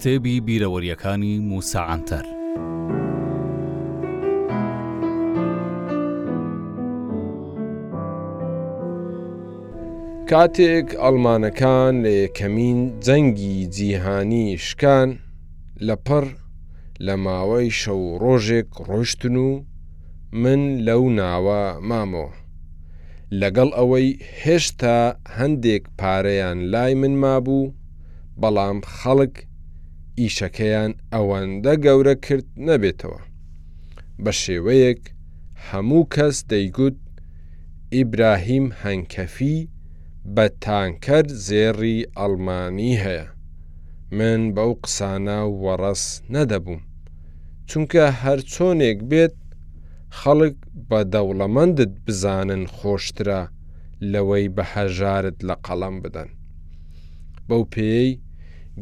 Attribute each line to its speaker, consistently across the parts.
Speaker 1: کتێبی بیرەوەریەکانی موسا عەنتەر.
Speaker 2: کاتێک ئەڵمانەکان لە یەکەمین جەنگی جیهانی شکان لە پڕ لە ماوەی شەو ڕۆژێک ڕۆشتن و من لەو ناوە مامەوە لەگەڵ ئەوەی هێشتا هەندێک پارەیان لای من مابوو، بەڵام خەڵک ئیشەکەیان ئەوەندە گەورە کرد نەبێتەوە. بە شێوەیەک هەموو کەس دەیگوت ئیبراهیم هەنکەفی بە تانکەر زێڕی ئەڵمانی هەیە. من بەو قسانە وەڕەس نەدەبووم، چونکە هەرچۆنێک بێت خەڵک بە دەوڵەمەندت بزانن خۆشترە لەوەی بە هەژارت لە قەڵەم بدەن بەو پێی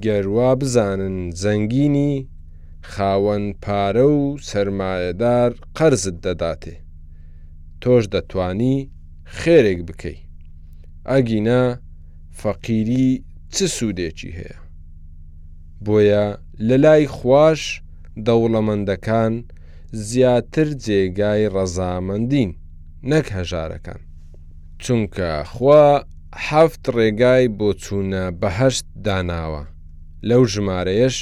Speaker 2: گەروا بزانن زەنگینی خاوەن پارە و سرمایەدار قەرزت دەداتێ تۆش دەتانی خێرێک بکەی ئەگینا فەقیری چ سوودێکی هەیە بۆیە لە لای خوش دەوڵەمەندەکان زیاتر جێگای ڕەزامەندین نەک هەژارەکان چونکە خوا حەفت ڕێگای بۆ چوونە بەهەشت داناوە لەو ژمارەیەش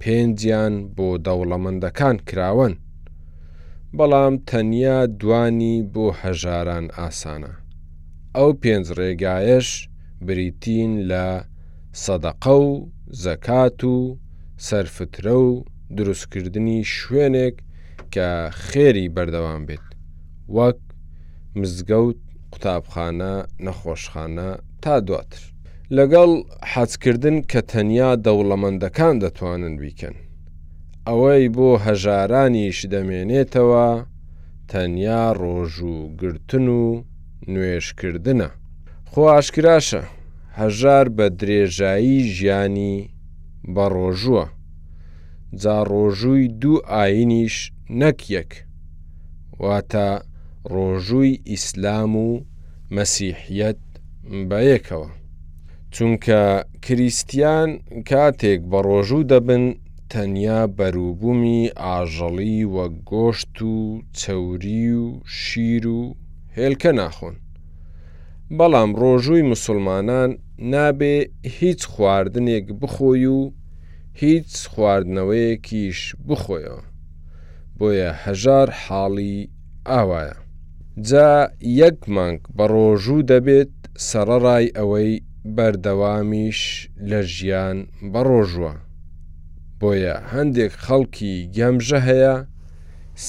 Speaker 2: پێنجیان بۆ دەوڵەمەندەکان کراوەن بەڵام تەنیا دوانی بۆ هەژاران ئاسانە ئەو پێنج ڕێگایەش بریتین لە سەدەقە و زەکات و سەرفترە و دروستکردنی شوێنێک کە خێری بەردەوام بێت وەک مزگەوت قوتابخانە نەخۆشخانە تا دواتر لەگەڵ حەزکردن کە تەنیا دەوڵەمەندەکان دەتوانن بیکەن ئەوەی بۆ هەژارانیش دەمێنێتەوە تەنیا ڕۆژ و گرتن و نوێشکردنە خۆ ئاشکراشە هەژار بە درێژایی ژیانی بە ڕۆژووە جا ڕۆژووی دوو ئاینیش نەک یەک واتە ڕۆژووی ئیسلام و مەسیحیەت بە یەکەوە چونکە کریسیان کاتێک بە ڕۆژوو دەبن تەنیا بەروبوومی ئاژەڵی وە گۆشت و چەوری و شیر و هێلکە ناخۆن بەڵام ڕۆژووی مسوڵمانان نابێ هیچ خواردنێک بخۆی و هیچ خواردنەوەیەکیش بخۆیەوە بۆیە هەژار حاڵی ئاوایە جا یەک مانگ بە ڕۆژوو دەبێت سەڕەڕای ئەوەی بەردەوامیش لە ژیان بە ڕۆژووە بۆیە هەندێک خەڵکی گەمژە هەیە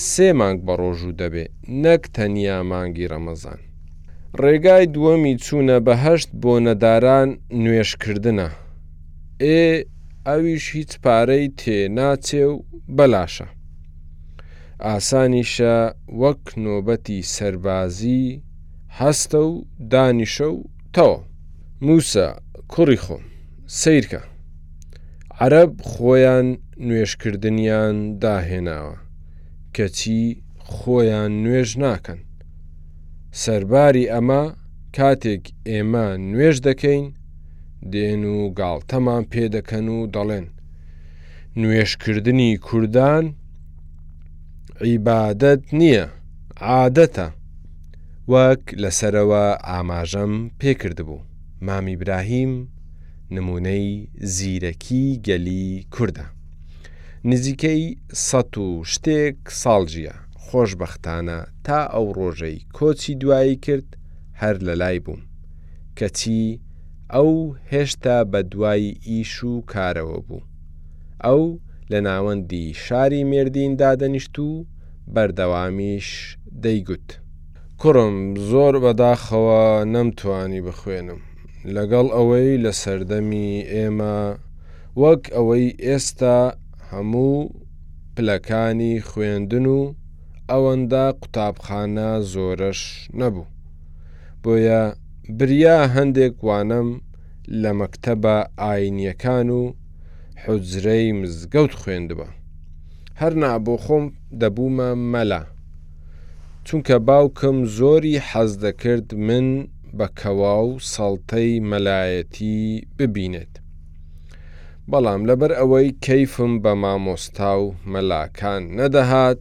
Speaker 2: سێ مانگ بە ڕۆژوو دەبێت نەک تەنیا مانگی ڕەمەزان ڕێگای دووەمی چوونە بەهەشت بۆ نەداران نوێژکردنە، ئێ ئەویش هیچ پارەی تێ ناچێ و بەلاشە. ئاسانیشە وەک نۆبەتی سەربازی هەستە و دانیشە و تەواو. موسا، کوڕی خۆم، سەیرکە! عەرەب خۆیان نوێژکردنیان داهێناوە، کەچی خۆیان نوێژ ناکەن. سەرباری ئەمە کاتێک ئێمە نوێژ دەکەین دێن و گاڵتەمان پێ دەکەن و دەڵێن نوێشکردنی کوردان عیبادەت نییە عادەتە وەک لەسەرەوە ئاماژەم پێکردبوو مامی براهیم نمونەی زیرەکی گەلی کووردە نزیکەی سە و شتێک ساڵ ژیە خۆشبەختانە تا ئەو ڕۆژەی کۆچی دوایی کرد هەر لەلای بووم، کەچی ئەو هێشتا بە دوای ئیش و کارەوە بوو. ئەو لە ناوەندی شاری مێردین دادەنیشت و بەردەوامیش دەیگوت. کوڕم زۆر بەداخەوە نەمتوانی بخوێنم، لەگەڵ ئەوەی لە سەردەمی ئێمە وەک ئەوەی ئێستا هەموو، پلەکانی خوێندن و ئەوەندە قوتابخانە زۆرەش نەبوو بۆیە بریا هەندێک وانەم لە مەکتەبە ئاینیەکان و حجرەی مزگەوت خوێندبە هەرنا بۆ خۆم دەبوومە مەلا چونکە باوکم زۆری حەز دەکرد من بە کەواو سەڵتەی مەلایەتی ببینێت بەڵام لەبەر ئەوەی کەیفم بە مامۆستا و مەلاکان نەدەهات،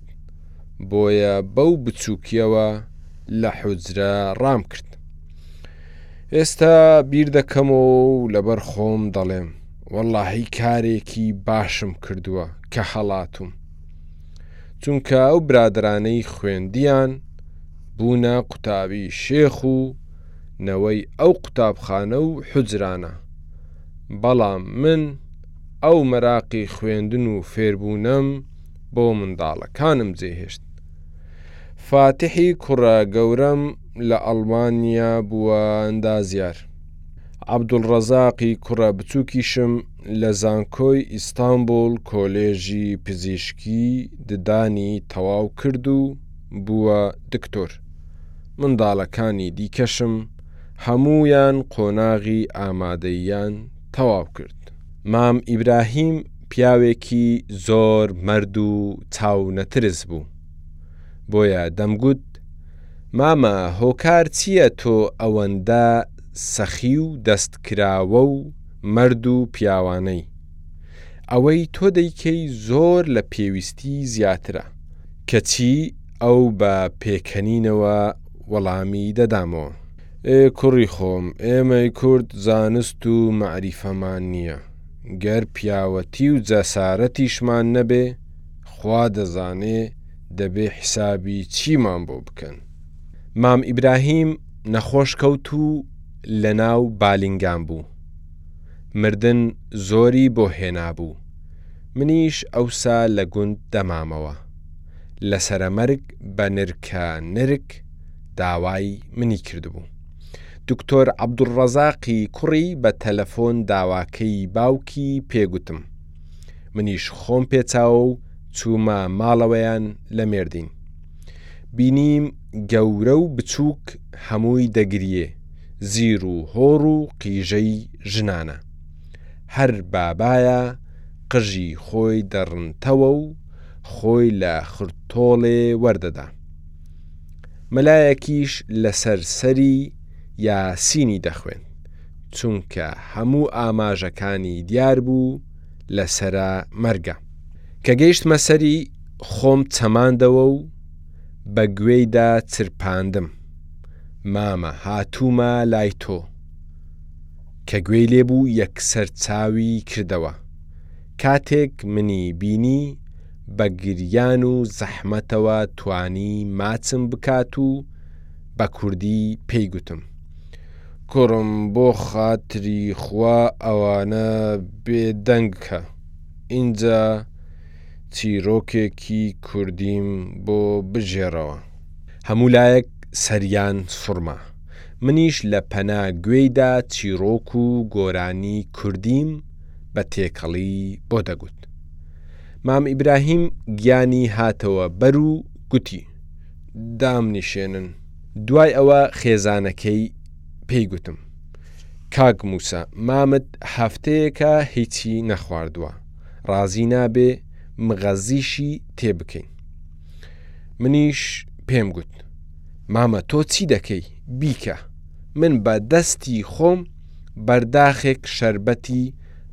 Speaker 2: بۆیە بەو بچووکیەوە لە حوجرە ڕامکرد. ئێستا بیر دەکەمەوە و لەبەر خۆم دەڵێم، وەڵاهی کارێکی باشم کردووە کە هەڵاتووم. چونکە ئەو برادەرانەی خوێندیان، بوونە قوتابی شێخ و نەوەی ئەو قوتابخانە و حوجرانە. بەڵام من ئەو مەراقی خوێندن و فێربوونەم بۆ منداڵەکانم جێهێشت. فاتحی کوڕە گەورەم لە ئەڵمانیا بووە ئەندازیار. عەبدولڕەزاقی کوڕە بچووکیشم لە زانکۆی ئیستانبوڵ کۆلێژی پزیشکی ددانی تەواو کرد و بووە دکتۆر. منداڵەکانی دیکەشم هەموویان قۆناغی ئامادەییان تەواو کرد. مام ئیبراهیم پیاوێکی زۆر مەرد و چاو نەترس بوو. بۆیە دەمگوت، مامە هۆکار چییە تۆ ئەوەندە سەخی و دەستکراوە و مەرد و پیاوانەی؟ ئەوەی تۆ دەیکەی زۆر لە پێویستی زیاترە، کەچی ئەو بە پێکەنینەوە وەڵامی دەدامەوە. ئێ کوڕی خۆم ئێمەی کورد زانست و مەعریفەمان نییە، گەر پیاوەتی و جەسارەتیشمان نەبێ، خوا دەزانێ دەبێ حیسابی چیمان بۆ بکەن. مام ئیبراهیم نەخۆش کەوت و لە ناو بالینگان بوو. مردن زۆری بۆ هێنابوو. منیش ئەوسا لە گوند دەمامەوە. لە سەرەمەرگ بە نرکە نرک داوای منی کردبوو دکتۆر عەبدوڵڕەزاقی کوڕی بە تەلەفۆن داواکەی باوکی پێگوتم منیش خۆم پێچاوە و چوومە ماڵەوەیان لە مێردین بینیم گەورە و بچووک هەمووی دەگریێ زیر و هۆڕ و قیژەی ژنانە هەر بابایە قژی خۆی دەڕنتەوە و خۆی لە خرتۆڵێ وەردەدا. مەلایەکیش لەسەر سەری یاسینی دەخوێن، چونکە هەموو ئاماژەکانی دیار بوو لەسەرە مەرگە. کە گەیشتمە سەری خۆم چەماندەوە و بە گوێیدا چرپاندم، مامە هاتوومە لای تۆ. کە گوێی لێ بوو یەکسەر چاوی کردەوە. کاتێک منی بینی بە گریان و زەحمەتەوە توانی ماچم بکات و بە کوردی پێی گوتم. کوڕم بۆ خاتری خوا ئەوانە بێ دەنگ کە. ئینجا چیرۆکێکی کوردیم بۆ بگێڕەوە. هەموو لایەک سەریان سوڕما. منیش لە پەنا گوێیدا چیڕۆک و گۆرانی کوردیم بە تێکەڵی بۆ دەگوت. مام ئیبراهیم گیانی هاتەوە بەر و گوتی، دامنیشێنن. دوای ئەوە خێزانەکەی پێی گوتم، کاک مووسا مامت هەفتەیەکە هیچی نەخواردووە، ڕازی نابێ مغەزیشی تێ بکەین. منیش پێم گوت مامە تۆ چی دەکەی بیکە من بە دەستی خۆم بەرداخێک شربەتی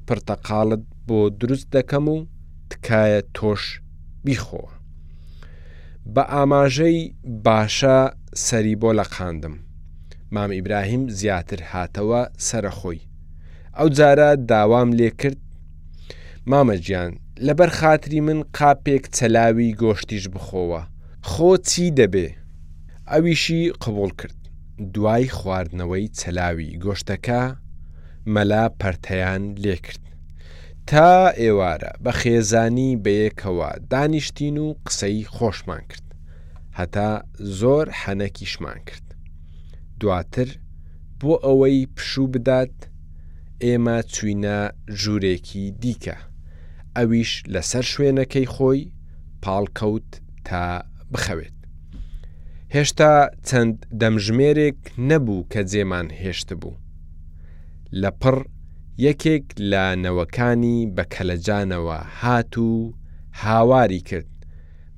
Speaker 2: پرتەقاڵت بۆ دروست دەکەم و تکایە تۆش بیخۆ بە ئاماژەی باشە سەری بۆ لە قاندم مام ئیبراهیم زیاتر هاتەوە سەرخۆی ئەو جارە داوام لێ کرد مامە گیان لەبەر خاتری من قاپێک چەلاوی گۆشتیش بخۆوە خۆ چی دەبێ ئەویشی قبوڵ کرد دوای خواردنەوەی چەلاوی گۆشتەکە مەلا پەرتەیان لێکرد تا ئێوارە بە خێزانی بەیەکەوە دانیشتین و قسەی خۆشمان کرد هەتا زۆر حەنەکیشمان کرد دواتر بۆ ئەوەی پشوو بدات ئێمە چووینە ژوورێکی دیکە، ئەویش لەسەر شوێنەکەی خۆی پاڵکەوت تا بخەوێت. هێشتا چەند دەمژمێرێک نەبوو کە جێمان هێشتبوو. لە پڕ یەکێک لە نەوەکانی بە کەلەجانەوە هات و هاواری کرد،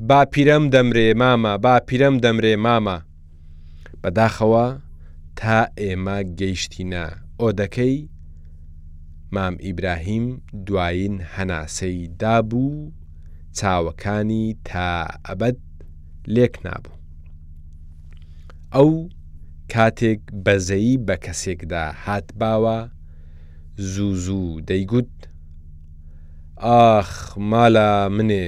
Speaker 2: باپیرەم دەمرێ مامە، باپیرەم دەمرێ مامە! بەداخەوە تا ئێمە گەیشتینە ئۆدەکەی مام ئیبراهیم دوایین هەناسەی دابوو چاوەکانی تا ئەبد لێک نابوو ئەو کاتێک بەزەیی بە کەسێکدا هات باوە زوو زوو دەیگوت ئاخ مالا منێ